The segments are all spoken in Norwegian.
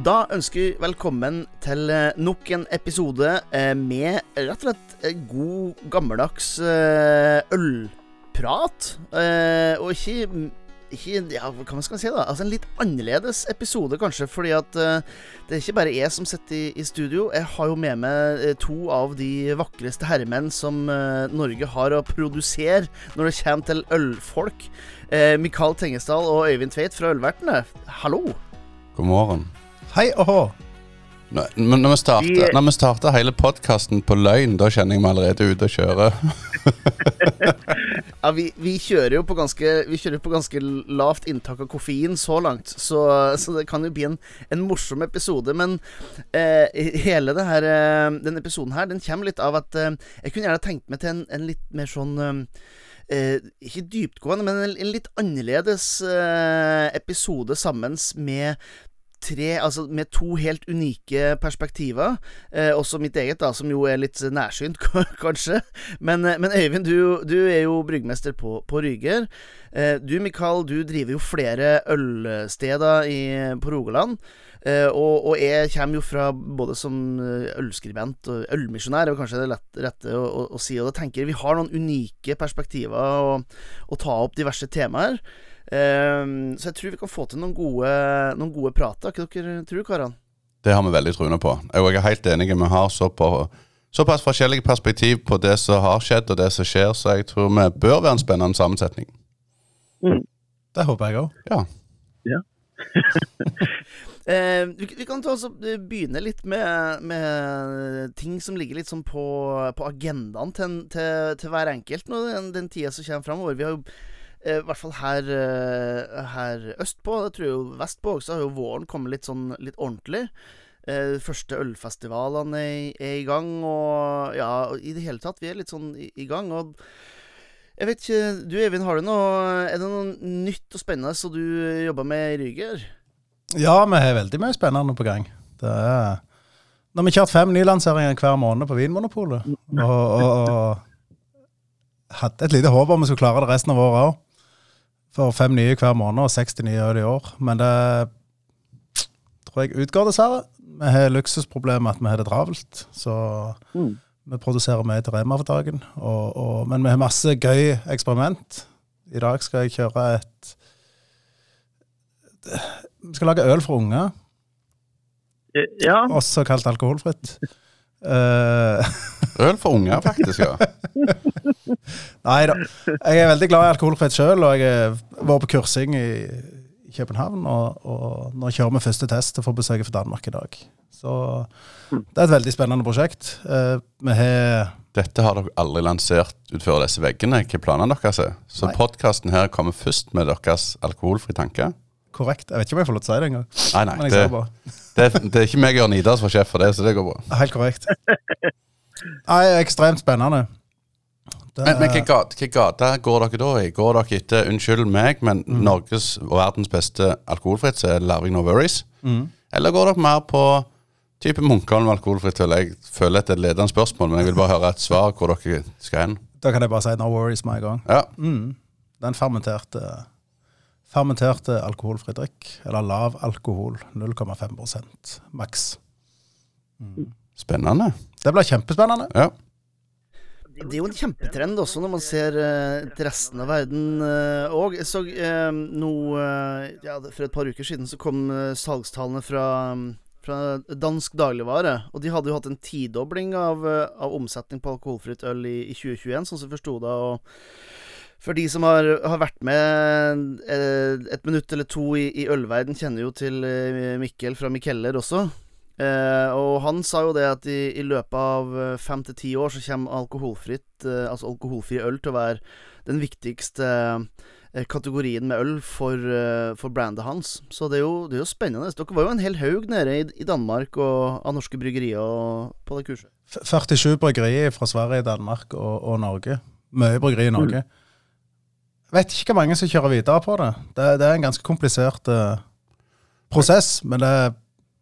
Da ønsker vi velkommen til eh, nok en episode eh, med rett og slett eh, god, gammeldags ølprat. Og ikke, ikke Ja, hva skal man si, da? Altså En litt annerledes episode, kanskje, fordi at det er ikke bare jeg som sitter i, i studio. Jeg har jo med meg to av de vakreste herremenn som Norge har å produsere når det kommer til ølfolk. Mikael Tengesdal og Øyvind Tveit fra Ølvertene. Hallo. God morgen. Hei og hå. Nå- men Når vi starter, når vi starter hele podkasten på løgn, da kjenner jeg meg allerede ute å kjøre. Ja, vi, vi kjører jo på ganske Vi kjører på ganske lavt inntak av koffein så langt, så, så det kan jo bli en, en morsom episode. Men eh, hele det her eh, den episoden her, den kommer litt av at eh, Jeg kunne gjerne tenkt meg til en, en litt mer sånn eh, eh, Ikke dyptgående, men en, en litt annerledes eh, episode sammen med tre, altså med to helt unike perspektiver. Eh, også mitt eget, da, som jo er litt nærsynt, kanskje. Men, eh, men Øyvind, du, du er jo bryggmester på, på Ryger. Eh, du, Mikael, du driver jo flere ølsteder i, på Rogaland. Eh, og, og jeg kommer jo fra både som eh, ølskribent og ølmisjonær, og kanskje det lett, rette å, å, å si. Og da tenker vi har noen unike perspektiver å ta opp diverse temaer. Eh, så jeg tror vi kan få til noen gode, noen gode prater. Hva dere tror karene? Det har vi veldig troende på. Jeg er helt enig. Vi har så på, såpass forskjellige perspektiv på det som har skjedd og det som skjer, så jeg tror vi bør være en spennende sammensetning. Det håper jeg òg. Ja. Eh, vi, vi kan ta oss og eh, begynne litt med, med ting som ligger litt sånn på, på agendaen til, til, til hver enkelt nå, den, den tida som kommer framover. Vi har jo eh, i hvert fall her, eh, her østpå, det tror jeg jo vestpå også, har jo våren kommet litt sånn litt ordentlig. Eh, første ølfestivalene er, er i gang, og ja, og i det hele tatt, vi er litt sånn i, i gang. og jeg vet ikke, Du Eivind, har du noe Er det noe nytt og spennende som du jobber med i Ryger? Ja, vi har veldig mye spennende på gang. Det er Nå har vi kjørt fem nylanseringer hver måned på Vinmonopolet. Og, og, og hadde et lite håp om vi skulle klare det resten av året òg. For fem nye hver måned og 60 nye øl i år. Men det tror jeg utgår, dessverre. Vi har luksusproblemet at vi har det travelt. Så vi produserer mye til Rema for dagen. Og, og, men vi har masse gøy eksperiment. I dag skal jeg kjøre et Vi skal lage øl for unger, Ja, også kalt alkoholfritt. Eh, Øl for unger, faktisk. ja. nei da. Jeg er veldig glad i alkoholfritt sjøl, og jeg har vært på kursing i, København. Og, og nå kjører vi første test får besøke fra Danmark i dag. Så det er et veldig spennende prosjekt. Eh, vi har Dette har dere aldri lansert utenfor disse veggene. Hva planene deres er? Så podkasten her kommer først med deres alkoholfrie tanker? Korrekt Jeg vet ikke om jeg får lov til å si det engang. Nei, nei. Det, det, det er ikke meg og Idar som er sjef for det, så det går bra. helt korrekt. Nei, ekstremt spennende. Det Men, men hvilken gate, går dere da i? Går dere etter, unnskyld meg, men Mm. Norges og verdens beste alkoholfritt, så er Larvik No Worries? Mm. Eller går dere mer på type Munkholm alkoholfritt? Vel, Jeg føler at det er et ledende spørsmål, men jeg vil bare høre et svar hvor dere skal hen. Da kan jeg bare si no worries med en gang. Ja, Mm. Den fermenterte Fermenterte alkoholfri drikk, eller lav alkohol, 0,5% maks. Spennende. Det blir kjempespennende. Ja. Det er jo en kjempetrend også når man ser eh, til resten av verden òg. jeg så eh, eh, ja, For et par uker siden så kom eh, salgstallene fra, fra dansk dagligvare. Og de hadde jo hatt en tidobling av, eh, av omsetning på alkoholfritt øl i, i 2021, sånn som jeg forsto det. Og for de som har, har vært med eh, et minutt eller to i, i ølverden, kjenner jo til eh, Mikkel fra Mikeller også. Eh, og han sa jo det at i, i løpet av eh, fem til ti år så kommer alkoholfritt, eh, altså alkoholfri øl til å være den viktigste eh, kategorien med øl for, for brandet hans. Så det er, jo, det er jo spennende. Dere var jo en hel haug nede i, i Danmark og, av norske bryggerier og, på det kurset. F- 47 bryggerier fra Sverige, Danmark og, og Norge. Mye bryggeri i Norge. Jeg vet ikke hvor mange som kjører videre på det. Det, det er en ganske komplisert uh, prosess, men det er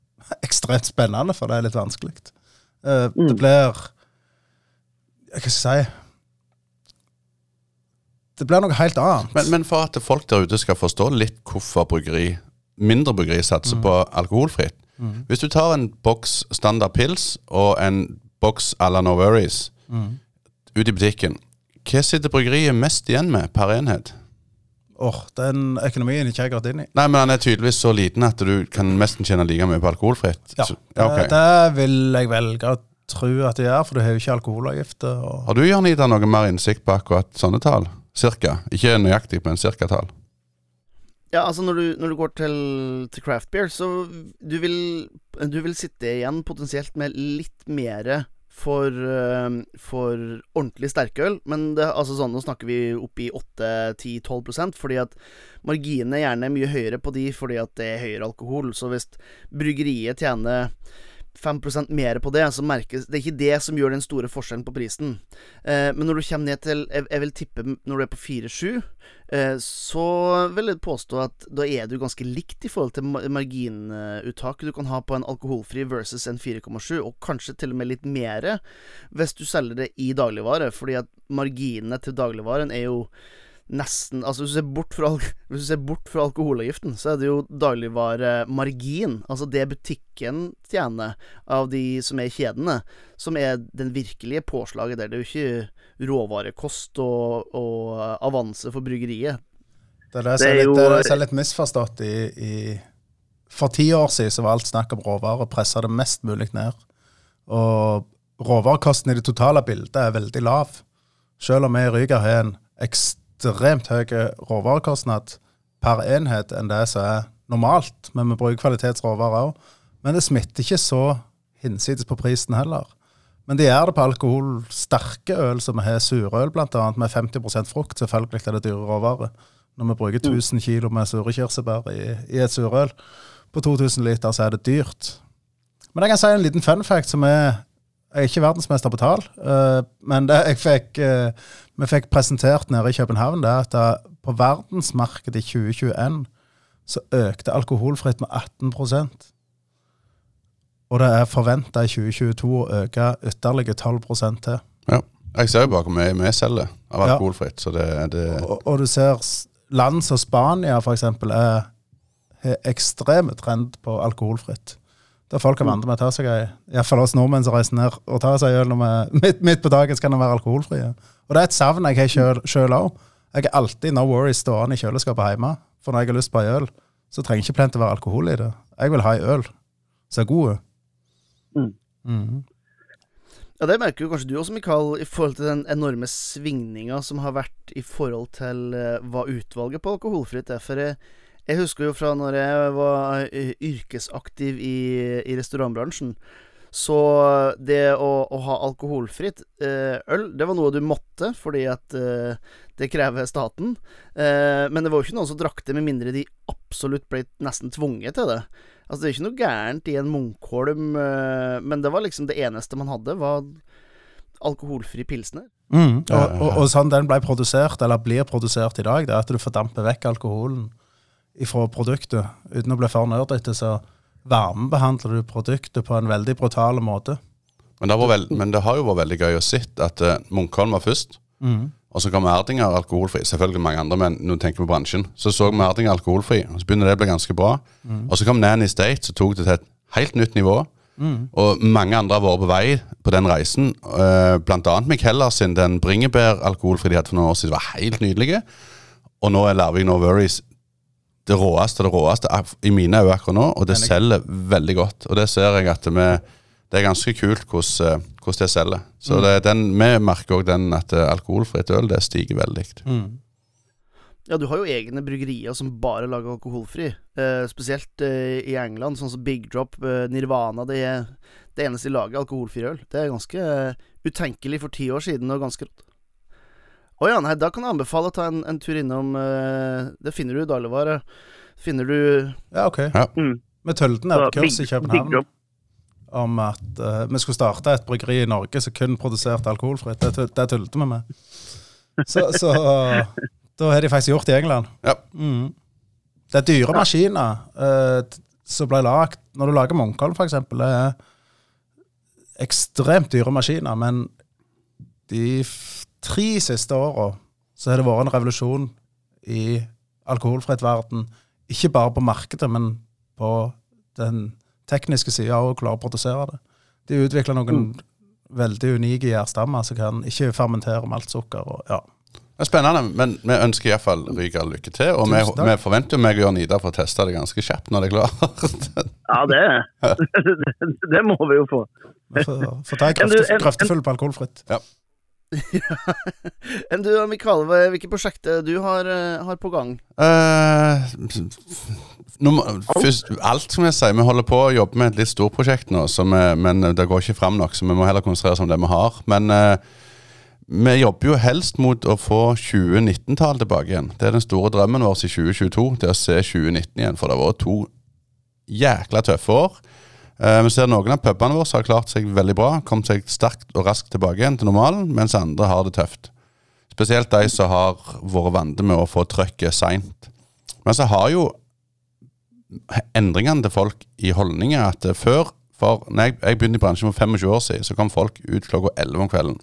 ekstremt spennende, for det er litt vanskelig. Eh, Det blir Hva skal jeg si Det blir noe helt annet. Men, men for at folk der ute skal forstå litt hvorfor bryggeri, mindre bryggeri satser på alkoholfritt, Mm. Hvis du tar en boks standard pils og en boks à la No Worries Mm. ut i butikken, hva sitter bryggeriet mest igjen med per enhet? Åh, den økonomien har ikke jeg gått inn i. Nei, men den er tydeligvis så liten at du kan nesten tjene like mye på alkoholfritt. Ja, Så, ja, okay. det, det vil jeg velge å tro at det gjør, for du har jo ikke alkoholavgifter. Og... Har du Jan Ida, noe mer innsikt på akkurat sånne tall? Cirka. Ikke nøyaktig, men cirka-tall. Ja, altså når du, når du går til, til craft beer, så du vil, du vil sitte igjen potensielt med litt mere for, eh, for ordentlig sterkøl. Men det, altså sånn, nå snakker vi opp i 8-10-12% fordi at marginene gjerne er mye høyere på de fordi at det er høyere alkohol. Så hvis bryggeriet tjener 5 mer på det, så merkes Det er ikke det som gjør den store forskjellen på prisen. Eh, men når du kommer ned til Jeg, jeg vil tippe når du er på 4-7, eh, så vil jeg påstå at da er du ganske likt i forhold til marginuttaket du kan ha på en alkoholfri versus en 4,7, og kanskje til og med litt mere hvis du selger det i dagligvare, fordi at marginene til dagligvaren er jo nesten Altså hvis du ser bort fra, hvis du ser bort fra alkoholavgiften, så er det jo dagligvaremargin, altså det butikken tjener av de som er kjedene, som er den virkelige påslaget der. Det er jo ikke råvarekost og, og avanse for bryggeriet. Det er det som er litt, er det er litt misforstått i, i For ti år siden så var alt snakk om råvarer, pressa det mest mulig ned. Og råvarekosten i det totale bildet er veldig lav. Selv om vi i Ryger har en ekstremt høy råvarekostnad per enhet enn det som er normalt, men vi bruker kvalitetsråvarer òg. Men det smitter ikke så hinsides på prisen heller. Men de gjør det på alkoholsterke øl, som vi har surøl bl.a., med 50% frukt. Selvfølgelig er det dyre råvarer. Når vi bruker 1000 kg med sure kirsebær i, i et surøl på 2000 liter, så er det dyrt. Men jeg kan si en liten fun fact som er Jeg er ikke verdensmester på tall, uh, men det jeg fikk, eh, vi fikk presentert nede i København, det er at på verdensmarkedet i 2021 så økte alkoholfritt med 18% Og det er forventa i 2022 å øke ytterligere 12 til. Ja. Jeg ser jo bare hvor mye vi selger av alkoholfritt, så det, det Og, og du ser land som Spania f.eks. er har ekstrem trend på alkoholfritt. Der folk er vant med å ta seg ei Iallfall oss nordmenn som reiser ned og tar seg øl midt, midt på dagen skal de være alkoholfrie. Og det er et savn jeg har sjøl òg. Jeg er alltid no worries stående i kjøleskapet hjemme. For når jeg har lyst på ei øl, så trenger ikke plent å være alkohol i det. Jeg vil ha ei øl som er god. Mm. Mhm. Ja, Det merker jo kanskje du også, Mikael, i forhold til den enorme svingninga som har vært i forhold til eh, hva utvalget på alkoholfritt er. For jeg, jeg husker jo fra når jeg var eh, yrkesaktiv i, i restaurantbransjen, så det å, å ha alkoholfritt eh, øl, det var noe du måtte, fordi at eh, det krever staten. Eh, men det var jo ikke noen som drakk det, med mindre de absolutt ble nesten tvunget til det. Altså, det er ikke noe gærent i en Munkholm, eh, men det var liksom det eneste man hadde, var alkoholfri pilsner. Mm. Og, og, og sånn den ble produsert, eller blir produsert i dag, det er at du fordamper vekk alkoholen fra produktet. Uten å bli for nerdete, så varmebehandler du produktet på en veldig brutal måte. Men det, var vel, men det har jo vært veldig gøy å se at uh, Munkholm var først. Og så kom Erdinger alkoholfri. Selvfølgelig mange andre, men nå tenker vi på bransjen. Så så vi Erdinger alkoholfri, og så begynner det å bli ganske bra. Og så kom Nanny State, som tok det til et helt nytt nivå. Og mange andre har vært på vei på den reisen. Uh, blant annet Michaela sin den bringebær alkoholfri de hadde for noen år siden, var helt nydelige. Og nå er Larvik No Worries det råeste og det råeste i mine øyne akkurat nå, og det selger veldig godt. Og det ser jeg at vi det er ganske kult hvordan, eh, hvordan det selger. Så det, er den, vi merker òg den at eh, alkoholfritt øl det stiger veldig. Ja, du har jo egne bryggerier som bare lager alkoholfri. Eh, spesielt eh, i England, sånn som Big Drop, eh, Nirvana. Det det eneste de lager alkoholfri øl. Det er ganske eh, utenkelig for ti år siden, og ganske rått. Å ja, nei, da kan jeg anbefale å ta en, en tur innom uh, Det finner du i dagligvare. Finner du Ja, OK. Ja. Mm. Vi tølte et kurs i København om at uh, vi skulle starte et bryggeri i Norge som kun produserte alkoholfritt. Det, det tullte vi med. Så, så da har de faktisk gjort det i England. Ja. Mm. Det er dyre maskiner eh, som ble lagd Når du lager Munkholm, f.eks., det er ekstremt dyre maskiner, men de tre siste åra så har det vært en revolusjon i alkoholfritt verden. Ikke bare på markedet, men på den tekniske sida og klare å produsere det. De utvikler noen veldig unike gjærstammer som kan ikke fermentere maltsukker. Og, ja. Det er spennende, men vi ønsker iallfall Rygar lykke til. Og vi, vi forventer jo meg og Jørn Ida for å teste det ganske kjapt når det er klart. Ja, det, det, det må vi jo få. Vi får, får ta en grøftefull på alkoholfritt. Enn du, Mikael, hvilke prosjekter du har, eh, har på gang? Uh, nummer, først, alt som jeg sier, vi holder på å jobbe med et litt stort prosjekt nå, vi, men det går ikke fram nok, så vi må heller konsentrere oss om det vi har. Men uh, vi jobber jo helst mot å få 2019-tallet tilbake igjen. Det er den store drømmen vår i 2022, det å se 2019 igjen. For det har vært to jækla tøffe år. Eh, vi ser noen av pubene våre har klart seg veldig bra, kommet seg sterkt og raskt tilbake igjen til normalen, mens andre har det tøft. Spesielt de som har vært vant med å få trøkket seint. Men så har jo endringene til folk i holdninger at eh, før for når jeg, jeg begynte i bransjen for 25 år siden, så kom folk ut klokka 11 om kvelden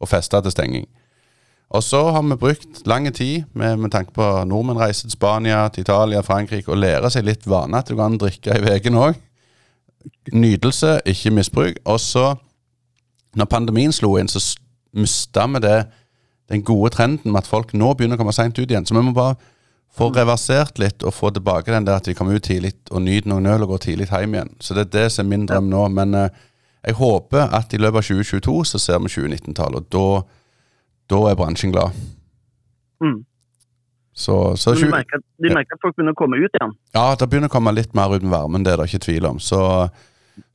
og festa til stenging. Og så har vi brukt lang tid med, med tanke på nordmenn reiser til Spania, til Italia, Frankrike og lærer seg litt vane at du kan drikke i uken òg. Nytelse, ikke misbruk. Og så, når pandemien slo inn, så mista vi det, den gode trenden med at folk nå begynner å komme seint ut igjen. Så vi må bare få reversert litt og få tilbake den der at vi kommer ut tidlig og nyter noen øl og går tidlig hjem igjen. Så det er det som er min drøm nå. Men eh, jeg håper at i løpet av 2022 så ser vi 2019-tallet, og da, da er bransjen glad. Mm. Så, så du merker, du merker at folk begynner å komme ut igjen? ja, det begynner å komme litt mer ut med varmen, det er det ikke tvil om. Så,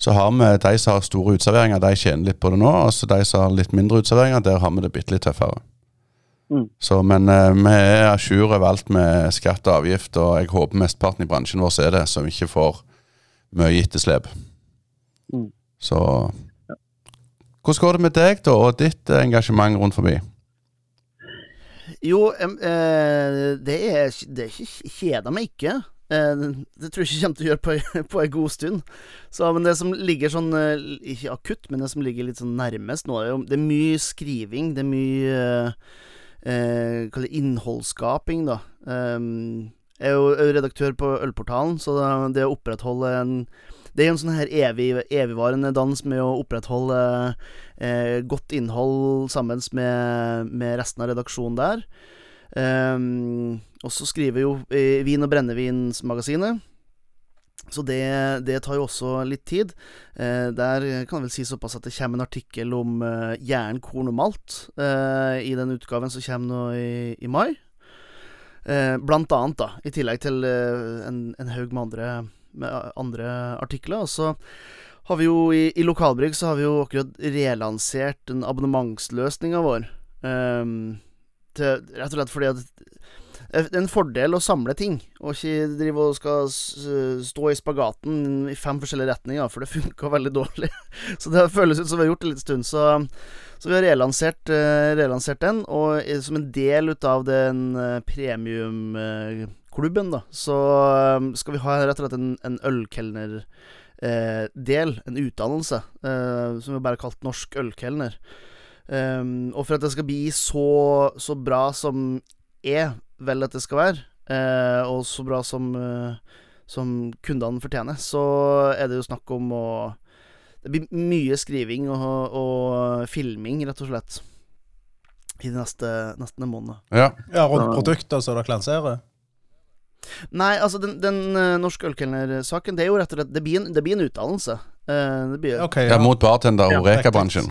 så har vi de som har store utserveringer, de tjener litt på det nå. Og så de som har litt mindre utserveringer, der har vi det bitte litt tøffere. Mm. Så, men eh, vi er à jour overalt med skatt og avgift, og jeg håper mesteparten i bransjen vår er det, vi ikke får mye etterslep. Mm. Så Hvordan går det med deg, da, og ditt engasjement rundt forbi? Jo, eh, det er, det er kjeder meg ikke. Eh, det tror jeg ikke jeg kommer til å gjøre på, på en god stund. Så, men det som ligger sånn eh, Ikke akutt, men det som ligger litt sånn nærmest nå, er jo Det er mye skriving. Det er mye eh, eh, Kall det innholdsskaping, da. Um, jeg er jo redaktør på Ølportalen, så det å opprettholde en det er en sånn her evig, evigvarende dans med å opprettholde eh, godt innhold sammen med, med resten av redaksjonen der. Um, og så skriver jo eh, Vin- og brennevinsmagasinet. Så det, det tar jo også litt tid. Eh, der kan jeg vel si såpass at det kommer en artikkel om eh, jern, korn og malt eh, i den utgaven som kommer nå i, i mai. Eh, blant annet, da. I tillegg til eh, en, en haug med andre, med andre artikler. Og så har vi jo i, i Lokalbrygg så har vi jo akkurat relansert den abonnementsløsninga vår. Um, til, rett og slett fordi at det er en fordel å samle ting, og ikke drive og skal stå i spagaten i fem forskjellige retninger, for det funka veldig dårlig. Så det føles ut som vi har gjort det litt stund. Så, så vi har relansert, eh, relansert den, og eh, som en del av den eh, premiumklubben, da, så eh, skal vi ha rett og slett en, en ølkelner eh, del, en utdannelse, eh, som vi bare har kalt norsk ølkelner. Um, og for at det skal bli så, så bra som er vel at det skal være, eh, og så bra som, eh, som kundene fortjener, så er det jo snakk om å Det blir mye skriving og, og filming, rett og slett, i de neste, neste månedene. Ja. Ja, rundt produkter som dere lanserer. Nei, altså, den, den uh, norske ølkelnersaken, det er jo rett og slett Det blir en, det blir en utdannelse. Eh, det blir okay, ja, ja. mot bartender og Ja, Reka-bransjen.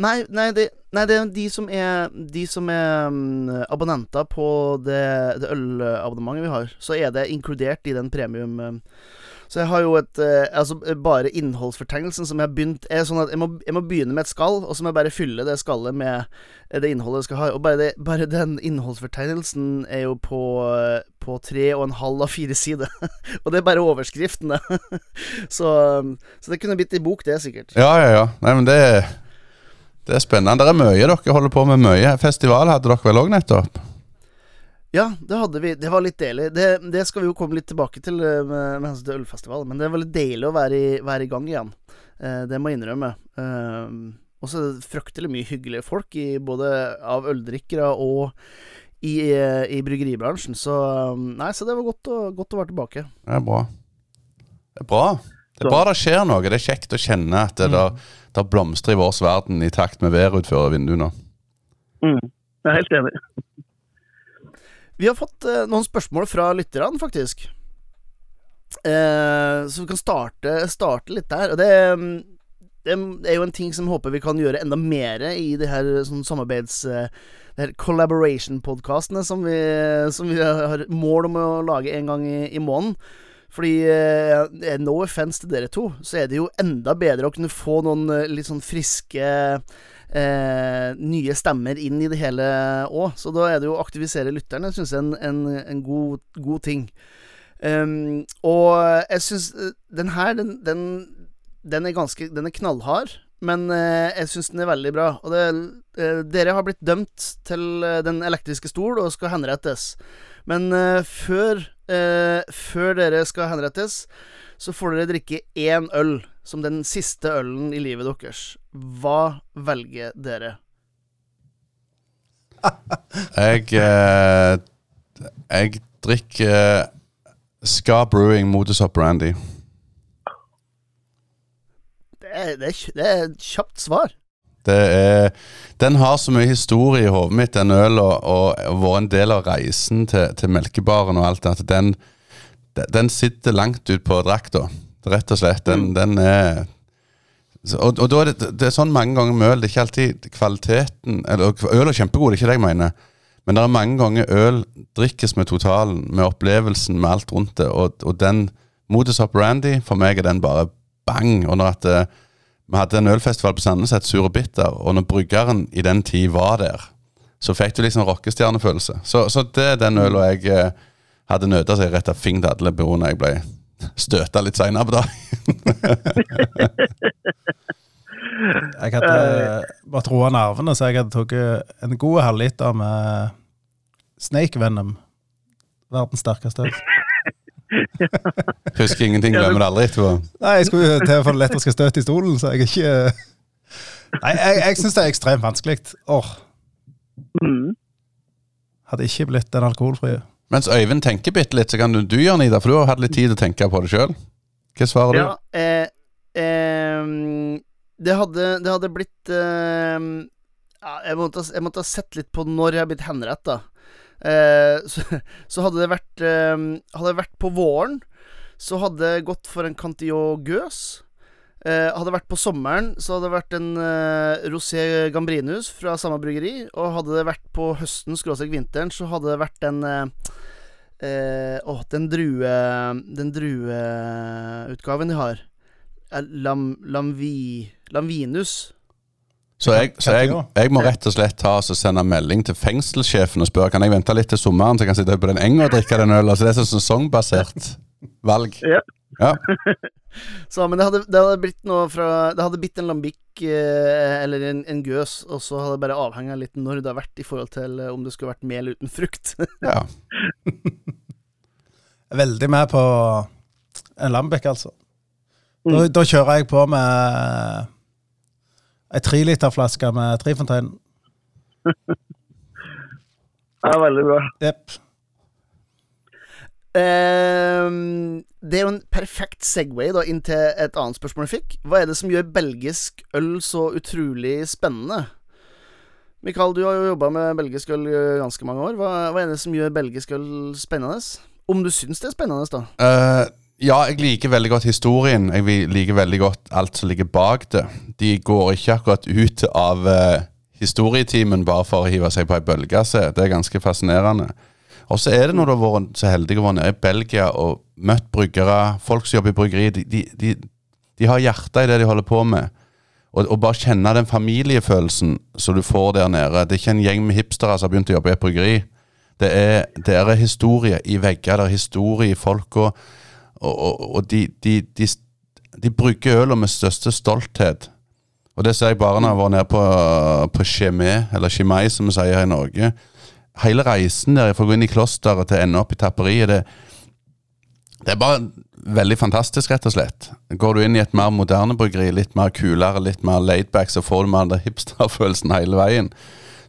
Nei, nei, det, nei, det er de som er De som er mm, abonnenter på det, det ølabonnementet vi har. Så er det inkludert i den premium eh. Så jeg har jo et eh, Altså bare innholdsfortegnelsen som jeg har begynt Er sånn at jeg må, jeg må begynne med et skall, og så må jeg bare fylle det skallet med eh, det innholdet jeg skal ha. Og bare, det, bare den innholdsfortegnelsen er jo på eh, På tre og en halv av fire sider. og det er bare overskriftene. så, så det kunne blitt ei bok, det, sikkert. Ja, ja, ja. Nei, men det, det er spennende. Det er mye dere holder på med. Mye. Festival hadde dere vel òg nettopp? Ja, det hadde vi. Det var litt deilig. Det, det skal vi jo komme litt tilbake til eh, med, med hensyn til ølfestival, men det var litt deilig å være i, være i gang igjen. Eh, det må jeg innrømme. Eh, og så er det fryktelig mye hyggelige folk, i, både av øldrikkere og i, eh, i bryggeribransjen. Så eh, nei, så det var godt å, godt å være tilbake. Det er bra. Det er bra. Det er bra det skjer noe. Det er kjekt å kjenne at det der, det blomstrer i vår verden i takt med været utenfor vinduene. Mm. Jeg er helt enig. Vi har fått eh, noen spørsmål fra lytterne, faktisk. Eh, så vi kan starte, starte litt der. Og det, mm, det er jo en ting som håper vi kan gjøre enda mer i det her sånn samarbeids... eh, det her collaboration-podkastene som, som vi har mål om å lage en gang i, i måneden. Fordi eh, no offense til dere to, så er det jo enda bedre å kunne få noen eh, litt sånn friske eh, nye stemmer inn i det hele òg. Så da er det jo å aktivisere lytterne, syns jeg en, en, en god, god ting. Um, og jeg syns den her, den, den, den er ganske Den er knallhard, men eh, jeg syns den er veldig bra. Og det, eh, dere har blitt dømt til eh, Den elektriske stol og skal henrettes. Men eh, før, eh, før dere skal henrettes, så får dere drikke én øl som den siste ølen i livet deres. Hva velger dere? Jeg eh, Jeg drikker Ska Brewing Modus Operandi. Er, det er, et kjapt svar. Det er, den har så mye historie i hodet mitt, den ølen, og, og vært en del av reisen til, til melkebaren og alt, at den, den sitter langt ut på drakta, rett og slett. Den, den er og, og da er det, det er sånn mange ganger med øl. Det er ikke alltid kvaliteten eller, Øl er kjempegod, det er ikke det jeg mener. Men det er mange ganger øl drikkes med totalen, med opplevelsen, med alt rundt det. Og, og den Modus operandi, for meg er den bare bang. Og når at eh, vi hadde en ølfestival på Sandnes, het Sur og bitter, og når bryggeren i den tid var der, så fikk du liksom rockestjernefølelse. Så, så det er den øla jeg eh, hadde nødt seg rett av fing til alle beroende jeg ble støta litt seinere på dagen. Jeg hadde bare troa nervene, så jeg hadde tatt en god halvliter med Snake Venom. Verdens sterkeste øl. Husker ingenting, glemmer det aldri etterpå. Nei, jeg skulle til å få det elektriske støt i stolen, så jeg er ikke Nei, jeg, jeg syns det er ekstremt vanskelig. Åh, Mm. hadde ikke blitt den alkoholfrie. Mens Øyvind tenker bitte litt, så kan du, du gjøre Nida, for du har hatt litt tid til å tenke på det sjøl. Hva svarer du? Ja, eh, eh, det, hadde, det hadde blitt eh, jeg, måtte, jeg måtte ha sett litt på når jeg har blitt henretta. Eh, så, så hadde det vært ehm, Hadde det vært på våren, så hadde det gått for en Cantillon Gøs. Eh, hadde det vært på sommeren, så hadde det vært en eh, Rosé Gambrinus fra samme bryggeri. Og hadde det vært på høsten, skråstrek vinteren, så hadde det vært en eh, eh, Åh, den drue Den drueutgaven de har. Lam, lamvi, lamvinus. Så, jeg, så jeg, jeg må rett og slett ta og sende melding til fengselssjefen og spørre Kan jeg vente litt til sommeren så jeg kan sitte på den enga og drikke den ølen. Så det er sånn sesongbasert valg. Ja. Ja. Så, men det hadde, det hadde blitt noe fra Det hadde blitt en lambikk eh, eller en, en gøs, og så hadde det bare avhenga litt når det har vært i forhold til eh, om det skulle vært mel uten frukt. ja. Veldig med på en lambikk altså. Da, da kjører jeg på med ei treliterflaske med Trifontein. Ja, veldig bra. Jepp. Ehm, det er jo en perfekt Segway da inn til et annet spørsmål jeg fikk. Hva er det som gjør belgisk øl så utrolig spennende? Mikael, du har jo jobba med belgisk øl i ganske mange år. Hva, hva er det som gjør belgisk øl spennende? Om du syns det er spennende, da. Eh, ja, jeg liker veldig godt historien. Jeg liker veldig godt alt som ligger bak det. De går ikke akkurat ut av uh, historietimen bare for å hive seg på ei bølge. se. Det er ganske fascinerende. Og så er det når du har vært så heldig å være nede i Belgia og møtt bryggere, folk som jobber i bryggeri, de, de, de, de har hjertet i det de holder på med. Og, og bare kjenne den familiefølelsen som du får der nede. Det er ikke en gjeng med hipstere som har begynt å jobbe i et bryggeri. Det er, det er historie i vegger, det er historie i folka. Og, og, og de, de, de, de brygger øla med største stolthet. Og det ser jeg bare når jeg var nede på, på Chimay, eller Chimay som vi sier her i Norge. Hele reisen der fra å gå inn i klosteret til å ende opp i tapperiet, det, det er bare veldig fantastisk, rett og slett. Går du inn i et mer moderne bryggeri, litt mer kulere, litt mer laidback, så får du mer den hipsterfølelsen hele veien.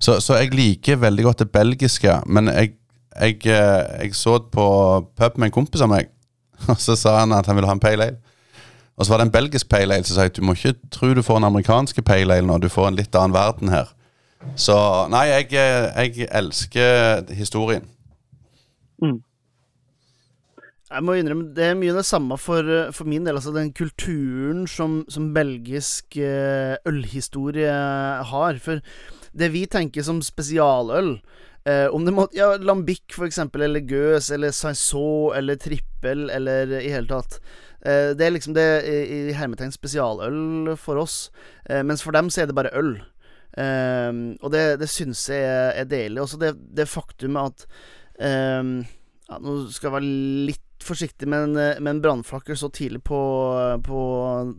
Så, så jeg liker veldig godt det belgiske, men jeg, jeg, eh, jeg så på pub med en kompis av meg, og så sa han at han ville ha en pale ale. Og så var det en belgisk pale ale som sa at du må ikke tro du får en amerikansk pale ale nå, du får en litt annen verden her. Så nei, jeg, jeg elsker historien. Jeg må innrømme, Det er mye det samme for, for min del. Altså Den kulturen som, som belgisk eh, ølhistorie har. For det vi tenker som spesialøl eh, Om det måtte Ja, Lambic, for eksempel, eller Gøs, eller Saison, eller Trippel, eller i hele tatt. Eh, det er liksom det i, i hermetegn spesialøl for oss. Eh, mens for dem så er det bare øl. Eh, og det, det syns jeg er, er deilig. Også det, det faktumet at eh, ja, Nå skal jeg være litt forsiktig med en, med så tidlig på, på,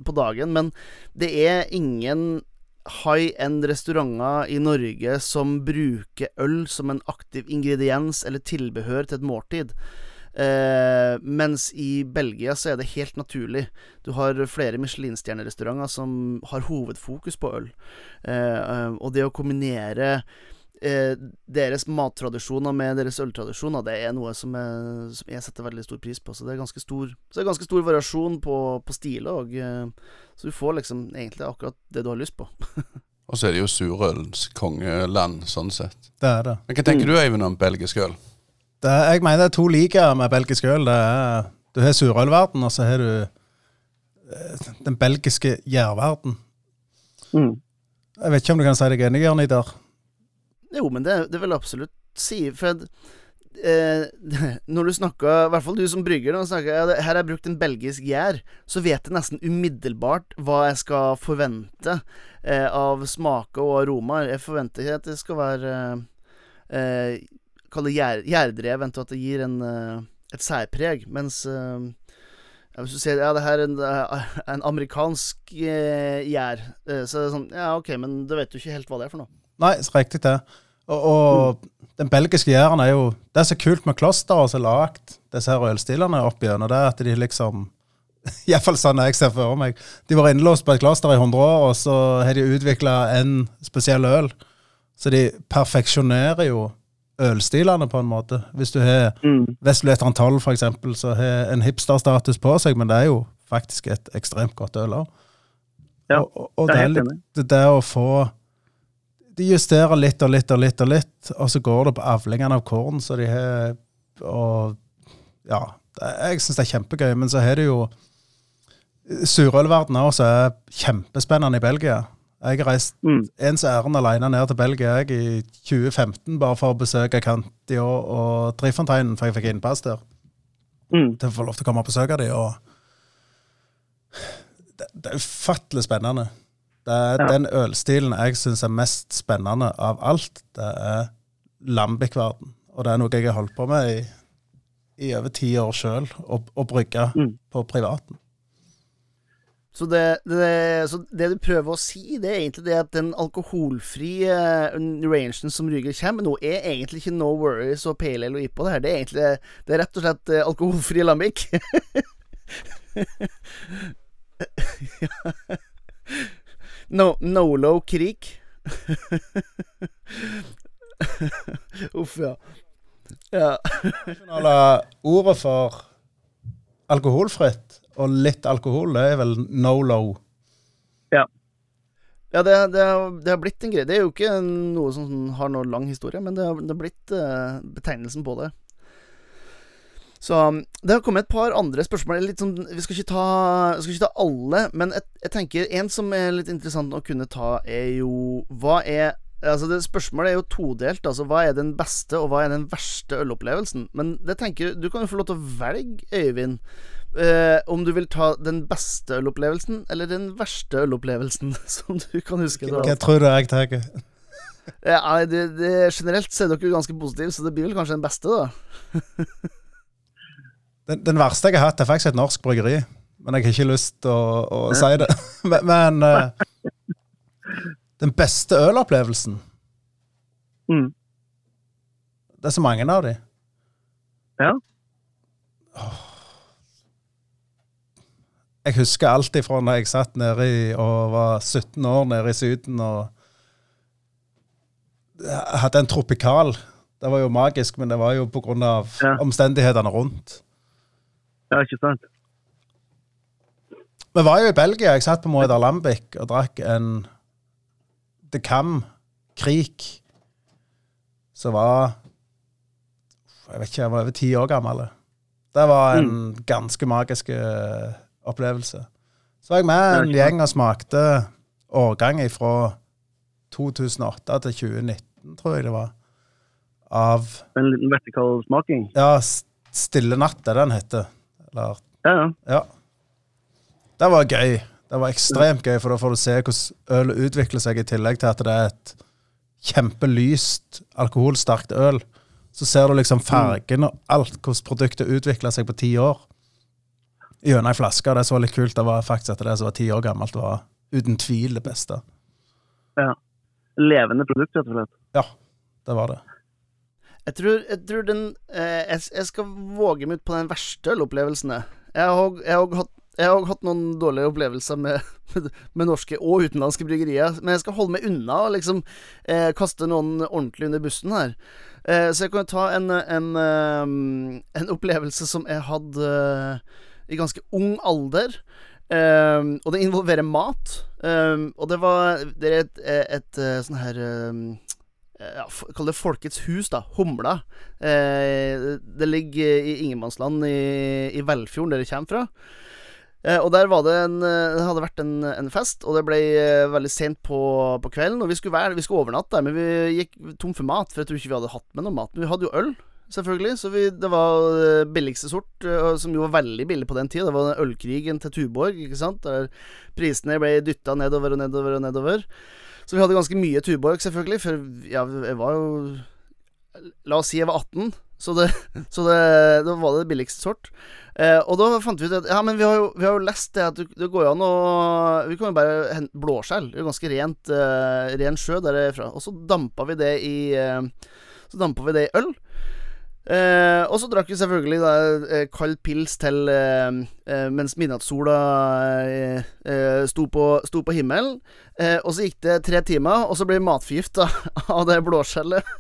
på dagen, men det er ingen high end restauranter i Norge som bruker øl som en aktiv ingrediens eller tilbehør til et måltid. Eh, mens i Belgia så er det helt naturlig. Du har flere Michelin-stjernerestauranter som har hovedfokus på øl. Eh, og det å kombinere eh, deres mattradisjoner med deres øltradisjoner, det er noe som jeg, som jeg setter veldig stor pris på. Så det er ganske stor, så det er ganske stor variasjon på, på stiler òg. så du får liksom egentlig akkurat det du har lyst på. Og så er det jo surølens kongeland, sånn sett. Det er det. Men Hva tenker du, Eivind, om belgisk øl? det er, jeg mener det er to liker med belgisk øl. Det er, du har surølverden, og så har du eh, den belgiske gjærverden. Mm. Jeg vet ikke om du kan si deg enig, Jørn Idar? Jo, men det, det vil jeg absolutt si. For eh, når du snakker, i hvert fall du som brygger, når snakker, ja, her har jeg brukt en belgisk gjær, så vet jeg nesten umiddelbart hva jeg skal forvente eh, av smaker og aromaer. Jeg forventer ikke at det skal være eh, Kall det gjær, gjærdrev, vent at det gir en, eh, et særpreg. Mens eh, hvis du sier ja, det her er en, eh, en amerikansk gjær, så er det sånn Ja, ok, men da vet du ikke helt hva det er for noe. Nei, så riktig det. Og, og den belgiske gjæren er jo Det er så kult med klosteret som har lagd disse her ølstilene opp igjennom, det er at de liksom Iallfall sånn jeg ser for meg. De var innelåst på et kloster i 100 år, og så har de utvikla en spesiell øl. Så de perfeksjonerer jo ølstilene på en måte. Hvis du har Mm. Vestlueteren 12 for eksempel, så har en hipsterstatus på seg, men det er jo faktisk et ekstremt godt øl òg. Ja, og, og, det helt litt det å få De justerer litt og litt og litt og litt, og så går det på avlingene av korn, så de har Og ja, jeg syns det er kjempegøy, men så har du jo Surølverdenen òg, som er kjempespennende i Belgia. Jeg har reist Mm. ens ærend alene ned til Belgia jeg, i 2015 bare for å besøke Canti og, og Trifonteinen, for jeg fikk innpass der. Mm. Til å få lov til å komme og besøke dem. Og det, det er ufattelig spennende. Det er Ja. Den ølstilen jeg syns er mest spennende av alt, det er lambic-verden. Og det er noe jeg har holdt på med i, i over ti år sjøl, å brygge Mm. på privaten. Så det, det, så det du prøver å si, det er egentlig det at den alkoholfrie uh, rangen som Ryger kommer nå, er egentlig ikke No Worries og Pale Ale og IPA. Det her, det er egentlig Det er rett og slett eh, alkoholfri lambic. no, Nolo Krik. Uff, ja. Ja. Nasjonale ordet for alkoholfritt og litt alkohol, det er vel no-low. Ja, det, det, har- det har blitt en greie. Det er jo ikke noe som har noe lang historie, men det har, det har blitt eh, betegnelsen på det. Så um, Det har kommet et par andre spørsmål. Sånn, vi skal ikke ta, vi skal ikke ta alle, men jeg, jeg tenker en som er litt interessant å kunne ta, er jo Hva er Altså det Spørsmålet er jo todelt. Altså Hva er den beste, og hva er den verste ølopplevelsen? Men det tenker du kan jo få lov til å velge, Øyvind. eh, om du vil ta den beste ølopplevelsen eller den verste ølopplevelsen, som du kan huske. Da. Hva tror du jeg tar? Ja, det, det, generelt så er dere ganske positive, så det blir vel kanskje den beste, da. Den, den verste jeg har hatt, er faktisk et norsk bryggeri. Men jeg har ikke lyst til å, å si det. Men, men uh, den beste ølopplevelsen Mm. Det er så mange av de. Ja. Jeg husker alt ifra da jeg satt nede i, og var 17 år nede i Syden og hadde en tropikal. Det var jo magisk, men det var jo av Ja. omstendighetene rundt. Ja, ikke sant? Vi var jo i Belgia. Jeg satt på Moed Alambic og drakk en De Cam Krik som var Jeg vet ikke, jeg var over ti år gammel. Det var en ganske magisk eh, opplevelse. Så var jeg med en gjeng og smakte årgang fra 2008 til 2019, tror jeg det var. Av En liten vertikal smaking. Ja, Stille natt det den heter. Eller Ja, ja. ja. Det var gøy. Det var ekstremt gøy, for da får du se hvordan ølet utvikler seg, i tillegg til at det er et kjempelyst, alkoholsterkt øl. Så ser du liksom fargen og alt, hvordan produktet utvikler seg på ti år. Gjennom ei flaske. Det så litt kult det var faktisk at det som var ti år gammelt, var uten tvil det beste. ja. Levende produkt, rett og slett. Ja, det var det. Jeg tror, jeg tror den eh, jeg, jeg skal våge meg ut på den verste ølopplevelsen. jeg. Har hatt jeg har hatt noen dårlige opplevelser med, med norske og utenlandske bryggerier, men jeg skal holde meg unna og liksom eh, kaste noen ordentlig under bussen her. Eh, så jeg kan jo ta en, en, eh, en opplevelse som jeg hadde eh, i ganske ung alder. Eh, og det involverer mat. Eh, og det var Det er et, et, et, sånn her ja, Kall det Folkets hus, da. Humla. Eh, det ligger i ingenmannsland i, i Velfjorden, der det kommer fra. Eh, og der det en eh, hadde vært en, en fest, og det ble eh, veldig sent på, på kvelden. Og vi skulle, være, vi skulle overnatte der, men vi gikk tom for mat, for jeg tror ikke vi hadde hatt med noe mat. Men vi hadde jo øl, selvfølgelig, så vi, det var eh, billigste sort, som jo var veldig billig på den tida. Det var den ølkrigen til Tuborg, ikke sant, der prisene ble dytta nedover og nedover og nedover. Så vi hadde ganske mye Tuborg, selvfølgelig, for jeg var jo La oss si jeg var 18, så det, så det, da var det billigste sort. Eh, og da fant vi ut at Ja, men vi har jo, vi har jo lest det at det, det går an å Vi kan jo bare hente blåskjell. Det er jo ganske rent eh, ren sjø derfra. Og så dampa vi det i eh, Så dampa vi det i øl. Eh, og så drakk vi selvfølgelig da, eh, kald pils til eh, eh, mens midnattssola eh, eh, sto, på, sto på himmelen. Eh, og så gikk det tre timer, og så ble vi matforgifta av det blåskjellet.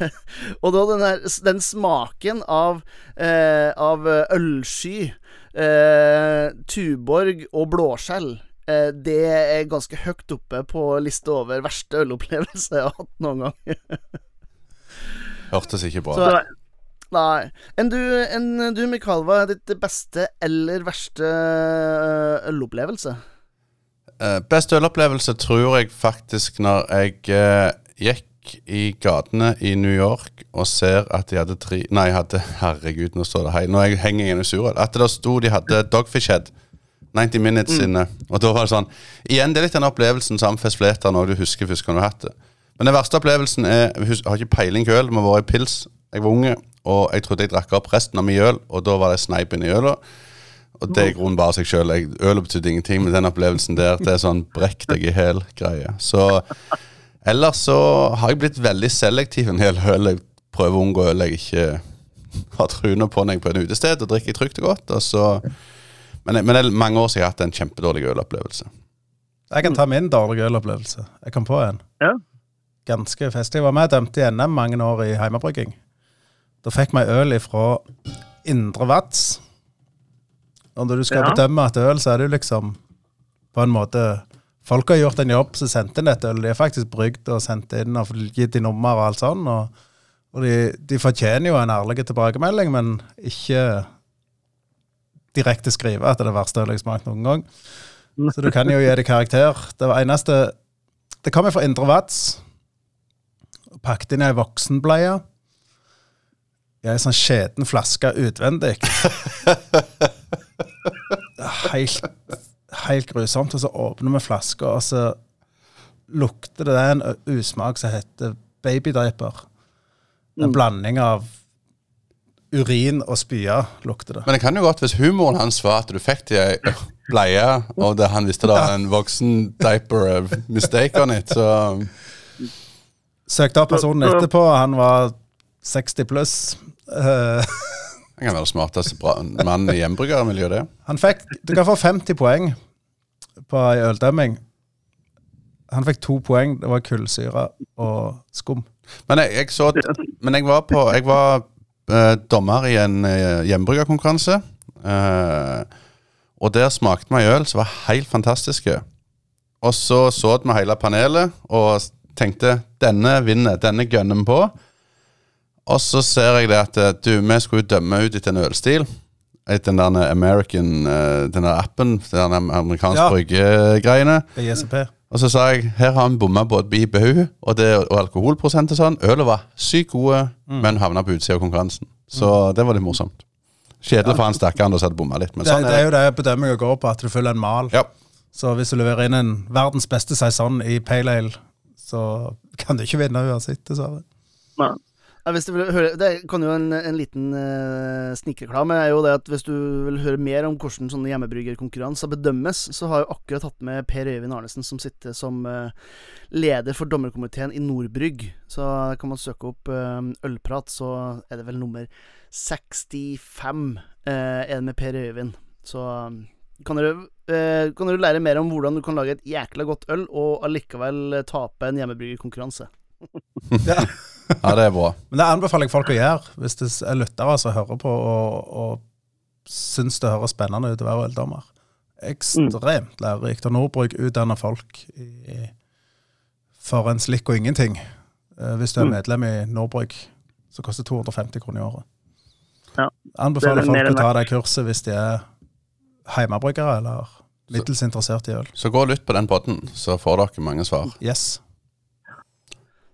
og da den, her, den smaken av, eh, av ølsky, eh, Tuborg og blåskjell det er ganske høyt oppe på lista over verste ølopplevelse jeg har hatt noen gang. Hørtes ikke bra ut. Nei. Enn du, en du Mikael, hva er ditt beste eller verste øh, ølopplevelse? Uh, beste ølopplevelse tror jeg faktisk når jeg uh, gikk i gatene i New York og ser at de hadde tre Nei, hadde Herregud, nå står det hei. Nå er henger jeg i en surøl. At det sto de hadde Dogfish Head. 90 minutes inne. Og da var det sånn Igjen, det er litt den opplevelsen Samfest Fleter når du husker først gang du har hatt det. Men den verste opplevelsen er Jeg har ikke peiling på øl, men var i pils. Jeg var unge, og jeg trodde jeg drakk opp resten av min øl, og da var det sneip inni øla. Og det er i grunnen bare seg sjøl. Ølet betydde ingenting, men den opplevelsen der, det er sånn brekk deg i hæl greie. Så ellers så har jeg blitt veldig selektiv en hel øl. Jeg prøver å unngå øl jeg ikke har trynet på når jeg er på en utested, og drikker trygt og godt. Og så, men, men det er mange år siden jeg har hatt en kjempedårlig ølopplevelse. Jeg kan ta min dårlige ølopplevelse. Jeg kom på en. Ja. Ganske festlig. Jeg var med og dømte i NM mange år i heimebrygging. Da fikk vi øl ifra Indre Vats. Og når du skal Ja. bedømme et øl, så er det jo liksom på en måte Folk har gjort en jobb som sendte inn et øl. De er faktisk brygd og sendt inn og gitt i nummer og alt sånn. Og, og de, de fortjener jo en ærlig tilbakemelding, men ikke direkte skrive at det er det verste ølet jeg har smakt noen gang. Så du kan jo gi det karakter. Det var eneste Det kom fra Indre Vats. Pakket inn ei voksenbleie. I er sånn skjeden flaske utvendig. Helt, helt grusomt. Og så åpner vi flaska, og så lukter det en usmak som heter babydiaper. En blanding av urin og spya lukter det. Men det kan jo godt hvis humoren hans var at du fikk det i ei bleie, og det, han visste det var en voksen diaper mistake on it, så Søkte opp personen etterpå, han var 60 pluss. Han kan være den smarteste mannen i hjemmebryggermiljøet, det. han fikk Du kan få 50 poeng på ei øldømming. Han fikk to poeng. Det var kullsyre og skum. Men jeg, jeg så Men jeg var på Jeg var eh, dommer i en eh, hjemmebryggerkonkurranse. eh, Og der smakte vi øl som var helt fantastiske. Og så så vi hele panelet og tenkte denne vinner, denne gønner vi på. Og så ser jeg det at eh, du, vi skulle dømme ut etter en ølstil. Etter den der American, eh, den der appen, den amerikanske Ja. bryggegreiene. Og så sa jeg her har vi bomma både et IBU og, det, og alkoholprosent og sånn. Ølet var sykt gode, men havna på utsida av konkurransen. Så det var litt morsomt. Kjedelig for han stakkaren som hadde bomma litt, men Det, sånn det er er det. jo det bedømminga går på, at du følger en mal. Ja. Så hvis du leverer inn en verdens beste saison i pale ale, så kan du ikke vinne uansett, dessverre. Ja, hvis du vil høre, det kan jo en, en liten uh, snikreklame er jo det at hvis du vil høre mer om hvordan sånne hjemmebryggerkonkurranser bedømmes, så har jeg akkurat hatt med Per Øyvind Arnesen, som sitter som uh, leder for dommerkomiteen i Nordbrygg. Så kan man søke opp uh, ølprat, så er det vel nummer 65 eh, er det med Per Øyvind. Så kan dere, eh, kan dere lære mer om hvordan du kan lage et jækla godt øl, og allikevel tape en hjemmebryggerkonkurranse. Ja. ja, det er bra. Men det anbefaler jeg folk å gjøre, hvis det er lyttere som hører på og, og syns det høres spennende ut å være øldommer. Ekstremt lærerikt. Og Nordbruk utdanner folk i, for en slikk og ingenting. Eh, Hvis du er Mm. medlem i Nordbruk, som koster 250 kroner i året. Ja. Anbefaler er folk å ta det kurset hvis de er hjemmebryggere eller middels interessert i øl. Så gå og lytt på den podden, så får dere mange svar. Yes.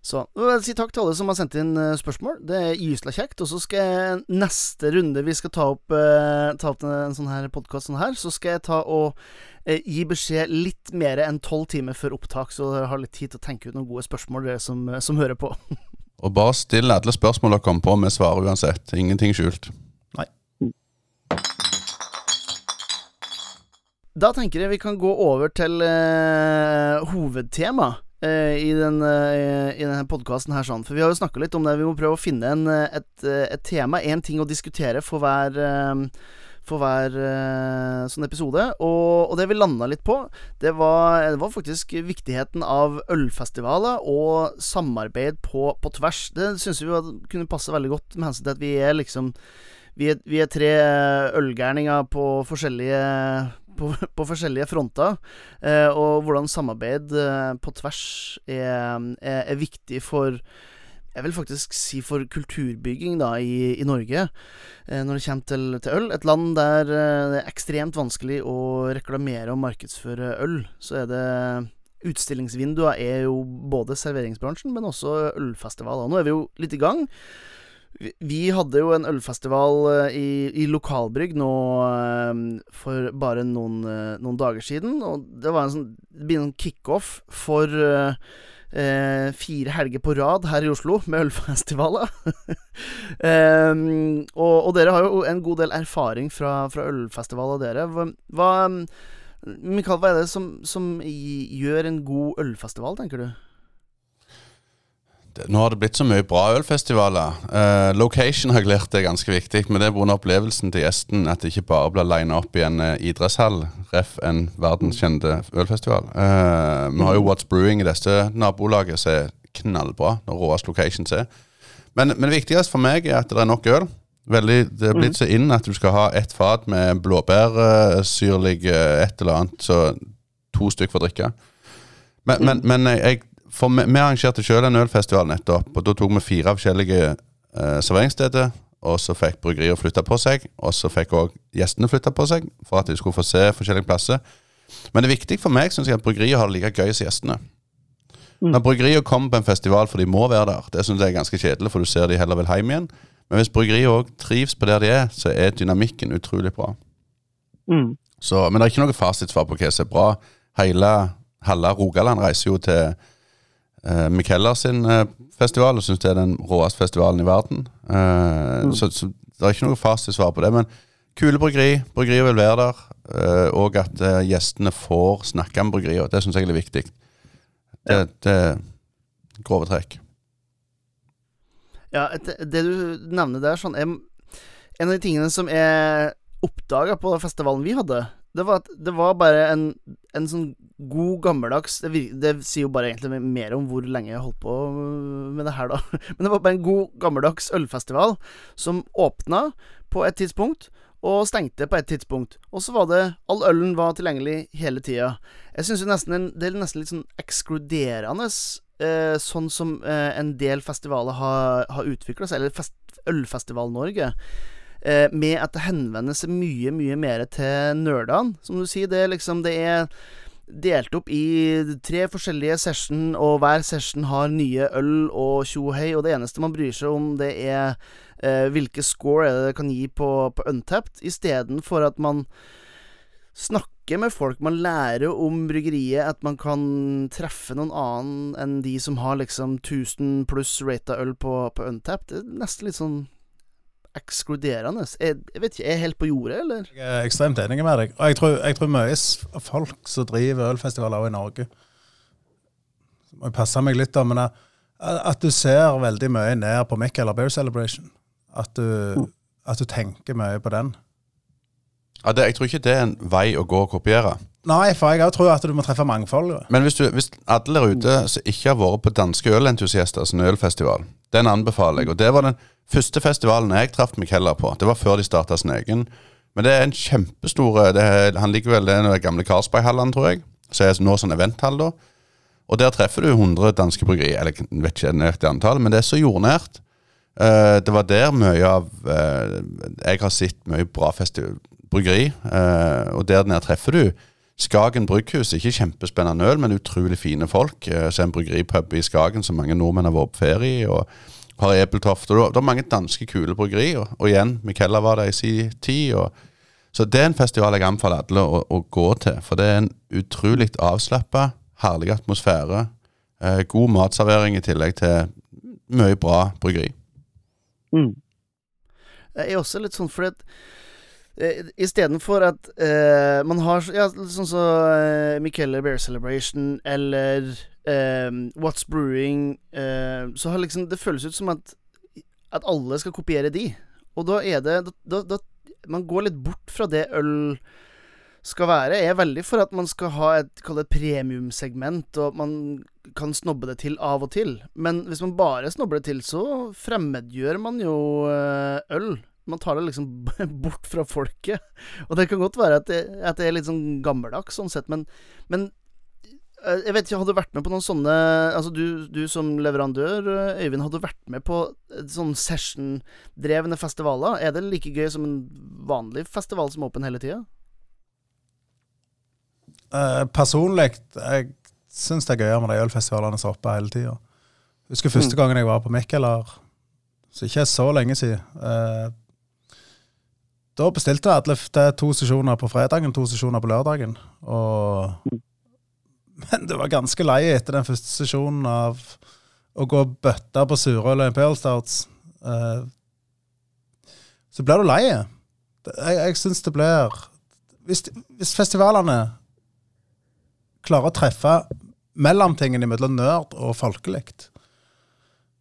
Så jeg si takk til alle som har sendt inn eh, spørsmål. Det er gysla kjekt. Og så skal jeg neste runde vi skal ta opp, eh, ta opp en, sånn her podkast sånn her, så skal jeg ta og eh, gi beskjed litt mer enn tolv timer før opptak, så dere har litt tid til å tenke ut noen gode spørsmål, dere som, som hører på. Og bare still alle spørsmål dere kommer på, vi svarer uansett. Ingenting skjult. Da tenker jeg vi kan gå over til eh, hovedtema eh, i, den, eh, denne podkasten her, sånn. For vi har jo snakka litt om det. Vi må prøve å finne en, eh, et, eh, et tema, én ting å diskutere for hver eh, for hver eh, sånn episode. Og, og det vi landa litt på, det var, det var faktisk viktigheten av ølfestivaler og samarbeid på, på tvers. Det syns vi kunne passe veldig godt med hensyn til at vi er liksom Vi er, vi er tre ølgærninger på forskjellige på, på forskjellige fronter, eh, og hvordan samarbeid eh, på tvers er, er, er viktig for jeg vil faktisk si for kulturbygging da i, i Norge, eh, når det kommer til, til øl. Et land der eh, det er ekstremt vanskelig å reklamere og markedsføre øl. Så er det Utstillingsvinduer er jo både serveringsbransjen, men også ølfestivaler. Nå er vi jo litt i gang. Vi, hadde jo en ølfestival eh, i, i lokalbrygg nå eh, for bare noen, eh, noen dager siden. Og det var en sånn sånn kickoff for eh, eh, fire helger på rad her i Oslo med ølfestivaler. Em, og, og dere har jo en god del erfaring fra, fra ølfestivaler, dere. Hva Mikael, hva er det som, som gjør en god ølfestival, tenker du? Det, nå har det blitt så mye bra ølfestivaler. Uh, location har jeg lært er ganske viktig, men det er pga. opplevelsen til gjesten. At det ikke bare blir lina opp i en uh, idrettshall, ref. en verdenskjente ølfestival. Uh, vi har jo What's Brewing i dette nabolaget, som er knallbra. Når råeste locations er. Men, men det viktigste for meg er at det er nok øl. Veldig, det er blitt så inn at du skal ha ett fat med blåbærsyrlig et eller annet, så to stykker for å drikke. Men, men, men jeg, for vi, vi arrangerte sjøl en ølfestival nettopp, og da tok vi fire forskjellige eh, serveringssteder. Og så fikk bryggerier flytta på seg, og så fikk òg gjestene flytta på seg. For at de skulle få se forskjellige plasser. Men det er viktig for meg synes jeg, at bryggeriet har det like gøy som gjestene. Når bryggerier kommer på en festival for de må være der, det synes jeg er ganske kjedelig, for du ser de heller vil hjem igjen. Men hvis bryggeriet òg trives på der de er, så er dynamikken utrolig bra. Mm. Så, men det er ikke noe fasitsvar på hva som er bra. Hele halve Rogaland reiser jo til uh, Mikeller sin uh, festival og syns det er den råeste festivalen i verden. Eh, så, så det er ikke noe fasitsvar på det. Men kule bryggeri, bryggeriet vil være der. Uh, og at gjestene får snakke med bryggeriet. Det syns jeg er viktig. Det, det grove trekk. Ja, et, det du nevner der, sånn er, En av de tingene som jeg oppdaga på festivalen vi hadde, det var det var bare en, en sånn god, gammeldags det, det sier jo bare egentlig mer om hvor lenge jeg holdt på med det her, da. Men det var bare en god, gammeldags ølfestival som åpna på et tidspunkt, og stengte på et tidspunkt. Og så var det All ølen var tilgjengelig hele tida. Jeg syns nesten det er nesten litt sånn ekskluderende, eh, sånn som eh, en del festivaler har, har utvikla seg, eller fest, Ølfestival-Norge. Eh, med at det henvender seg mye, mye mer til nerdene. Som du sier, det er liksom Det er delt opp i tre forskjellige session, og hver session har nye øl og tjohei, og det eneste man bryr seg om, det er eh, hvilke score det kan gi på, på Untapped, istedenfor at man snakker med folk, man lærer om bryggeriet, at man kan treffe noen annen enn de som har liksom 1000 pluss rata øl på, på Untapped. Det er nesten litt sånn ekskluderende. Jeg, jeg vet ikke, er jeg helt på jordet, eller? Jeg er ekstremt enig med deg. Og jeg tror, jeg tror mye folk som driver ølfestivaler også i Norge Så må jeg passe meg litt, da, men jeg, at du ser veldig mye ned på Mick eller Bear Celebration. At du, at du tenker mye på den. Ja, det, jeg tror ikke det er en vei å gå og kopiere. Nei, for jeg tror at du må treffe mangfoldet. Men hvis, du, hvis alle der ute som ikke har vært på Danske Ølentusiaster sin ølfestival, den anbefaler jeg. Og det var den første festivalen jeg traff meg heller på. Det var før de starta sin egen. Men det er en kjempestor er, Han ligger vel det er gamle Karlsberghallen, tror jeg. Så er nå sånn eventhall, da. Og der treffer du 100 danske bryggeri. Eller jeg vet ikke nøyaktig antall, men det er så jordnært. Uh, det var der mye av uh, Jeg har sett mye bra festi- bryggeri, eh, og der nede treffer du Skagen brygghus. Ikke kjempespennende øl, men utrolig fine folk. Eh, så en bryggeripub i Skagen som mange nordmenn har vært på ferie i. og har Ebeltoft. og Det er mange danske kule bryggeri. Og, og igjen, Michaela var der i sin tid. Så det er en festival jeg anbefaler alle å, å gå til. For det er en utrolig avslappa, herlig atmosfære. Eh, god matservering i tillegg til mye bra bryggeri. Mm. Jeg er også litt sånn fordi at Istedenfor at uh, man har ja, sånn som eh, Michele Bear Celebration eller eh, What's Brewing uh, Så har liksom Det føles ut som at At alle skal kopiere de. Og da er det da, da, Man går litt bort fra det øl skal være. Jeg er veldig for at man skal ha et, premiumsegment, og man kan snobbe det til av og til. Men hvis man bare snobber det til, så fremmedgjør man jo eh, øl. Man tar det liksom bort fra folket. Og det kan godt være at det, at det er litt sånn gammeldags sånn sett, men, men eh, jeg vet ikke, Hadde du vært med på noen sånne Altså Du, du som leverandør, eh, Øyvind, hadde du vært med på eh, sånne session-drevne festivaler? Er det like gøy som en vanlig festival som er åpen hele tida? Eh, personlig, jeg syns det er gøyere med de ølfestivalene som er oppe hele tida. Husker første gangen jeg var på Mikkeler, så ikke så lenge siden. Eh, da bestilte alle er to sesjoner på fredagen, to sesjoner på lørdagen. Og Men du var ganske lei etter den første sesjonen av å gå og bøtte på surøl og Imperial Stouts. Eh, så blir du lei. Jeg, jeg syns det blir hvis, hvis festivalene klarer å treffe mellomtingene mellom nerd og folkelig,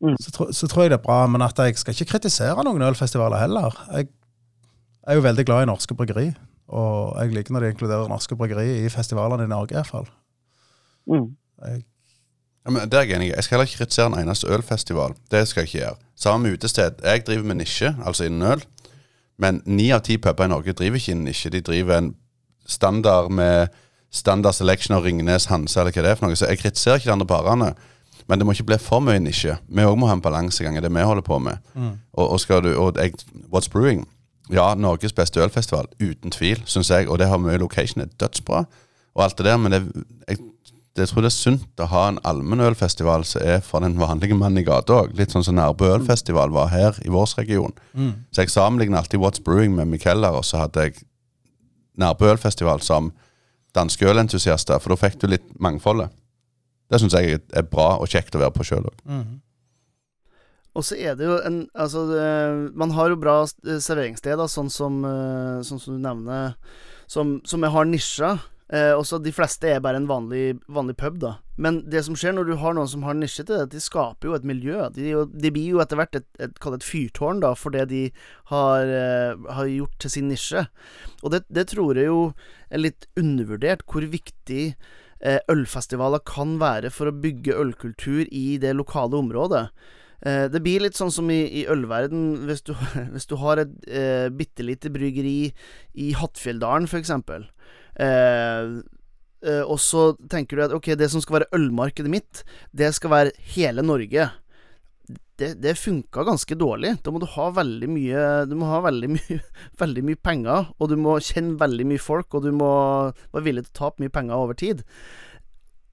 Mm. så, så tror jeg det er bra. Men at jeg skal ikke kritisere noen ølfestivaler heller. Jeg er jo veldig glad i norske bryggeri, og jeg liker når de inkluderer norske bryggeri i festivalene i Norge, i hvert fall. Mm. Jeg, Ja, men det er jeg enig. Jeg skal heller ikke kritisere en eneste ølfestival. Det skal jeg ikke gjøre. Samme utested. Jeg driver med nisje, altså innen øl. Men ni av ti puber i Norge driver ikke innen nisje. De driver en standard med standard selection av Ringnes, Hanse eller hva det er for noe. Så jeg kritiserer ikke de andre parene. Men det må ikke bli for mye nisje. Vi òg må ha en balansegang i det vi holder på med. Og, og, skal du, og jeg, What's Brewing? Ja, Norges beste ølfestival. Uten tvil, syns jeg. Og det har mye location. er dødsbra. Og alt det der. Men det, jeg, jeg tror det er sunt å ha en allmennølfestival som er for den vanlige mannen i gata òg. Litt sånn som Nærbø ølfestival var her i vår region. Så jeg sammenligner alltid What's Brewing med Micheller, og så hadde jeg Nærbø ølfestival som danske ølentusiaster, for da fikk du litt mangfoldet. Det syns jeg er bra og kjekt å være på sjøl òg. Og så er det jo en Altså, det, man har jo bra serveringssted serveringssteder, sånn som, eh, sånn som du nevner, som, som jeg har nisja. Eh, også de fleste er bare en vanlig, vanlig pub, da. Men det som skjer når du har noen som har nisje til det, de skaper jo et miljø. De, de blir jo etter hvert et, et, kall et fyrtårn, da, for det de har, eh, har gjort til sin nisje. Og det, det tror jeg jo er litt undervurdert, hvor viktig eh, ølfestivaler kan være for å bygge ølkultur i det lokale området. Eh, det blir litt sånn som i, i ølverden hvis du, hvis du har et eh, bitte lite bryggeri i Hattfjelldalen, f.eks. Eh, eh, og så tenker du at ok, det som skal være ølmarkedet mitt, det skal være hele Norge. Det, det funka ganske dårlig. Da må du ha veldig mye Du må ha veldig mye, veldig mye penger, og du må kjenne veldig mye folk, og du må være villig til å tape mye penger over tid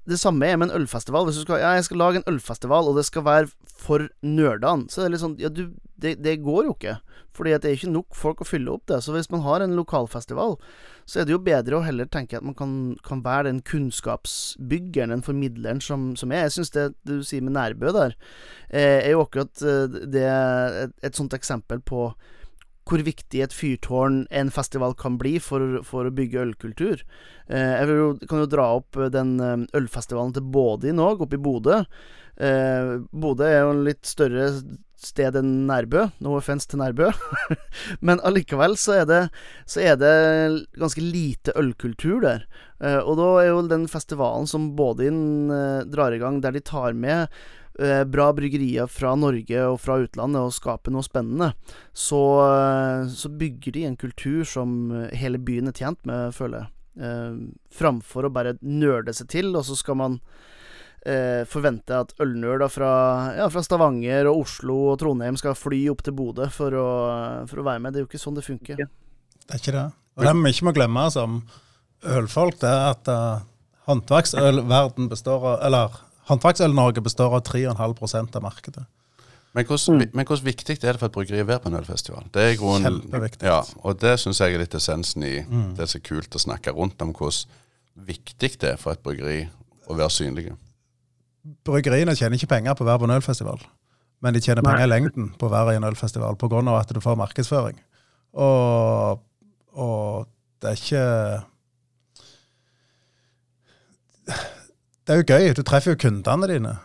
det samme er med en ølfestival. Hvis du skal Ja, jeg skal lage en ølfestival, og det skal være for nerdene, så det litt sånn Ja, du, det, det går jo ikke. Fordi det er ikke nok folk å fylle opp det. Så hvis man har en lokalfestival, så er det jo bedre å heller tenke at man kan, kan være den kunnskapsbyggeren, den formidleren som, som er. Jeg syns det du sier med Nærbø der, eh, er jo akkurat eh, det et, et sånt eksempel på hvor viktig et fyrtårn en festival kan bli for, for å bygge ølkultur. Eh, jeg jo, kan jo dra opp den eh, ølfestivalen til Bådin òg, oppe i Bodø. Eh, Bodø er jo en litt større sted enn Nærbø. No offence til Nærbø. Men allikevel så er, det, så er det ganske lite ølkultur der. Eh, og da er jo den festivalen som Bådin eh, drar i gang, der de tar med eh, bra bryggerier fra Norge og fra utlandet og skape noe spennende, så, eh, så bygger de en kultur som hele byen er tjent med, føler jeg. Eh, framfor å bare nøle seg til, og så skal man eh, forvente at ølnerder fra, ja, fra Stavanger og Oslo og Trondheim skal fly opp til Bodø for for å være med. Det er jo ikke sånn det funker. Det er ikke det. Og det vi ikke må glemme som ølfolk, det er at uh, håndverksølverden består av Eller Håndverksøl-Norge består av 3,5 av markedet. Men hvordan, mm. men hvordan, viktig er det for et bryggeri å være på en ølfestival? Det er grunnen, Kjempeviktig. Ja, og det syns jeg er litt essensen i mm. det som er kult å snakke rundt om hvordan viktig det er for et bryggeri å være synlige. Bryggeriene tjener ikke penger på å være på en ølfestival, men de tjener penger i lengden på å være i en ølfestival pga. at du får markedsføring. Og, og det er ikke det er jo gøy. Du treffer jo kundene dine.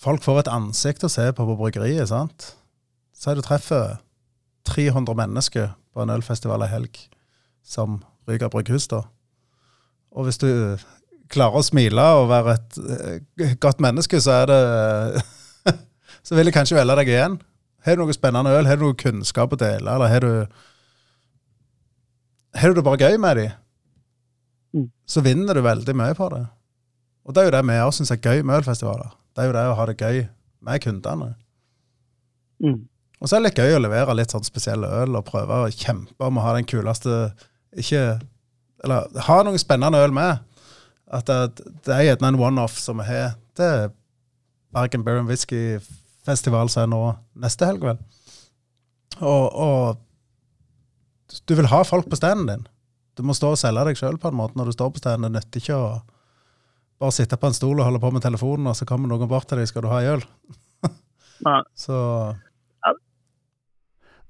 Folk får et ansikt å se på på bryggeriet. sant? Si du treffer 300 mennesker på en ølfestival ei helg som Ryga brygghus, da. Og hvis du klarer å smile og være et uh, godt menneske, så er det Så vil jeg kanskje velge deg igjen. Har du noe spennende øl? Har du noe kunnskap å dele? Eller har du Har du det bare gøy med dem? Mm. Så vinner du veldig mye på det. Og det er jo det vi òg syns er gøy med ølfestivaler. Det er jo det å ha det gøy med kundene. Mm. Og så er det litt gøy å levere litt sånn spesielle øl og prøve å kjempe om å ha den kuleste Ikke Eller ha noe spennende øl med. At det, det er gjerne en one-off som vi har. til er Bergen Beer and Whisky Festival som er nå neste helg, vel. Og, og du vil ha folk på standen din. Du må stå og selge deg sjøl på en måte når du står på standen. Det nytter ikke å bare sitte på en stol og holde på med telefonen, og så kommer noen bort til deg, skal du ha øl? Nei. Så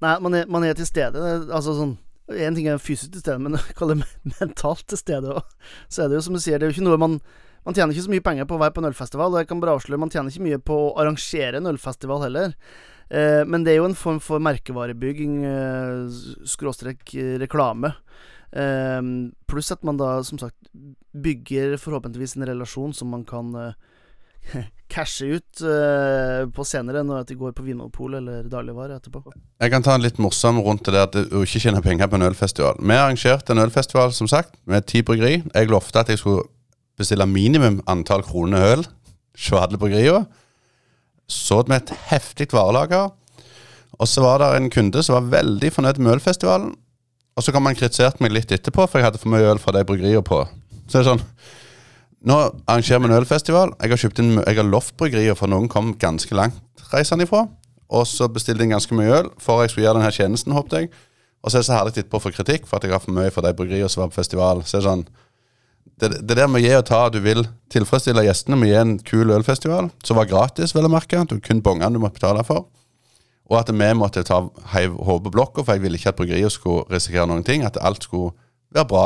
Nei, man er, man er, til stede. Altså sånn En ting er fysisk til stede, men kall det mentalt til stede òg. Så er det jo som du sier, det er jo ikke noe man Man tjener ikke så mye penger på å være på en ølfestival, og jeg kan bare avsløre, man tjener ikke mye på å arrangere en ølfestival heller. Eh, men det er jo en form for merkevarebygging, eh, skråstrek reklame. Um, pluss at man da, som sagt, bygger forhåpentligvis en relasjon som man kan uh, cashe ut uh, på senere, når de går på Vinmonopolet eller dagligvare etterpå. Jeg kan ta en litt morsom rundt det at du ikke tjener penger på en ølfestival. Vi arrangerte en ølfestival som sagt, med ti bryggeri. Jeg lovte at jeg skulle bestille minimum antall kroner øl hos alle bryggeriene. Så med et heftig varelager. Og så var det en kunde som var veldig fornøyd med ølfestivalen. Og så kan man kritisert meg litt etterpå, for jeg hadde for mye øl fra de bryggeriene på. Så det er sånn Nå arrangerer vi en ølfestival. Jeg har kjøpt inn, jeg har lovt bryggerier, for noen kom ganske langt reisende ifra. Og så bestilte jeg ganske mye øl for jeg skulle gjøre denne tjenesten, håpet jeg. Og så er det så herlig etterpå å få kritikk for at jeg har for mye for de bryggeriene som var på festival. Så det er sånn det, det der med å gi og ta, du vil tilfredsstille gjestene med å gi en kul ølfestival, som var gratis, vel å merke. Du kun bongene du måtte betale for. Og at vi måtte ta heiv hodet på blokka, for jeg ville ikke at bryggeriet skulle risikere noen ting. At alt skulle være bra.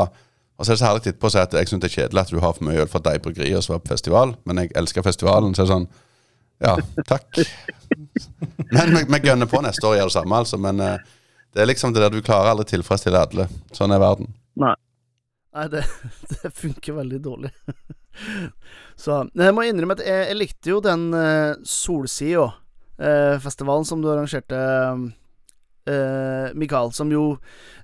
Og så er det så herlig etterpå å si at jeg syns det er kjedelig at du har for mye øl fra de bryggeriene som er på festival, men jeg elsker festivalen. Så er det sånn Ja, takk. Men vi, vi gønner på neste år og gjør det samme, altså. Men uh, det er liksom det der du klarer aldri tilfredsstille alle. Sånn er verden. Nei. Nei, det, det funker veldig dårlig. Så jeg må innrømme at jeg, jeg likte jo den uh, solsida eh, festivalen som du arrangerte, eh, Mikael, som jo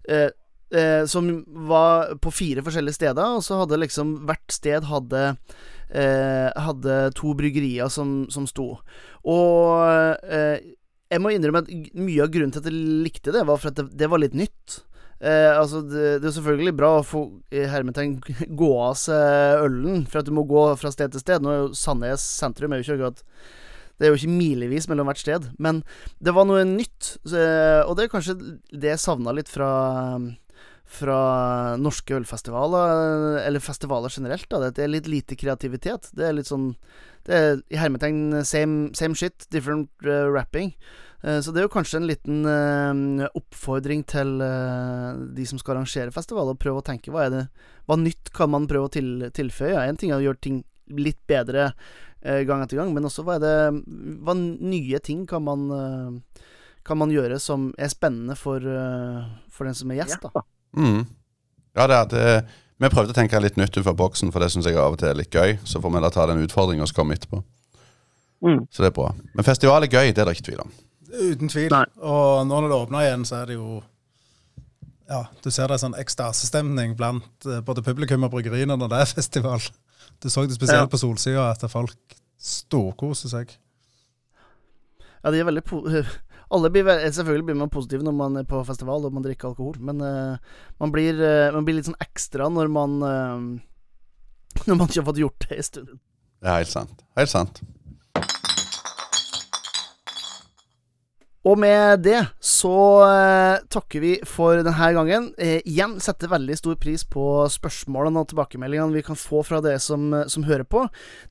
eh, eh, Som var på fire forskjellige steder, og så hadde liksom hvert sted hadde eh, Hadde to bryggerier som, som sto. Og eh, jeg må innrømme at mye av grunnen til at jeg likte det, var for at det, det var litt nytt. Eh, altså, det, det er selvfølgelig bra å få hermetegn gå av seg ølen, for at du må gå fra sted til sted. Nå er jo Sandnes sentrum er jo ikke akkurat Det er jo ikke milevis mellom hvert sted, men det var noe nytt. Og det er kanskje det jeg savna litt fra fra norske ølfestivaler, eller festivaler generelt. da Det er litt lite kreativitet. Det er litt sånn Det er i hermetegn same, same shit, different uh, rapping. Uh, så det er jo kanskje en liten uh, oppfordring til de som skal arrangere festival, å prøve å tenke hva er det Hva nytt kan man prøve å til, tilføye? En ting er å gjøre ting litt bedre gang etter gang, men også hva er det Hva nye ting kan man kan man gjøre som er spennende for, for den som er gjest, da? Mm. Ja, det, det, vi prøvde å tenke litt nytt utenfor boksen, for det syns jeg av og til er litt gøy. Så får vi da ta den utfordringen som kommer komme etterpå. Mm. Så det er bra. Men festival er gøy, det er det ikke tvil om. Uten tvil. Nei. Og nå når det åpner igjen, så er det jo Ja, du ser det er sånn ekstasestemning blant eh, både publikum og bryggeriene når det er festival. Du så det spesielt Ja. på Solsida, at folk storkoser seg. Ja, de er veldig po Alle blir Selvfølgelig blir man positiv når man er på festival og man drikker alkohol, men uh, man, blir, uh, man blir litt sånn ekstra når man uh, Når man ikke har fått gjort det en stund. Det er helt sant. Helt sant. Og med det så eh, takker vi for denne gangen. Eh, igjen setter veldig stor pris på spørsmålene og tilbakemeldingene vi kan få fra dere som, som hører på.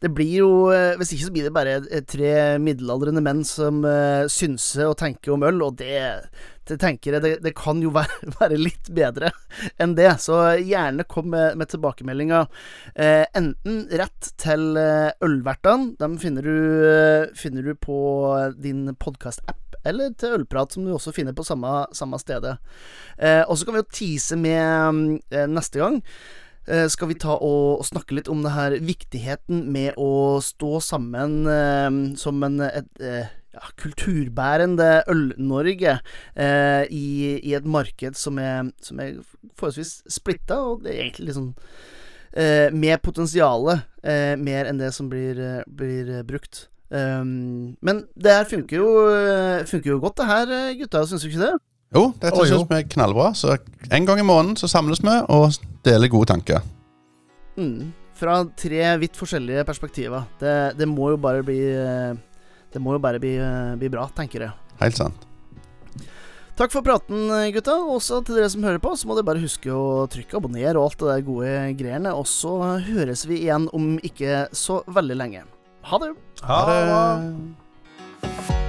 Det blir jo eh, Hvis ikke så blir det bare eh, tre middelaldrende menn som eh, synser og tenker om øl, og det, det tenker jeg det, det kan jo være, være litt bedre enn det. Så gjerne kom med, med tilbakemeldinger. Eh, enten rett til eh, Ølvertene. Dem finner du, eh, finner du på din podkast-app eller til Ølprat, som du også finner på samme, samme stedet. Eh, og så kan vi jo tease med eh, neste gang. Eh, skal vi ta og, og snakke litt om det her viktigheten med å stå sammen eh, som en et, eh, ja, kulturbærende Øl-Norge eh, i, i et marked som er, som er forholdsvis splitta, og det er egentlig litt sånn med potensialet mer enn det som blir, blir brukt. Um, men det her funker jo, eh, funker jo godt, det her, eh, gutta. Syns du ikke det? Jo, dette oh, syns vi er knallbra. Så en gang i måneden så samles vi og deler gode tanker. Mm. Fra tre vidt forskjellige perspektiver. Det, det må jo bare bli eh, Det må jo bare bli, bli bra, tenker jeg. Helt sant. Takk for praten, gutta. Også til dere som hører på, så må dere bare huske å trykke abonner og alt det der gode greiene. Og så høres vi igjen om ikke så veldig lenge. Ha det. Ha det.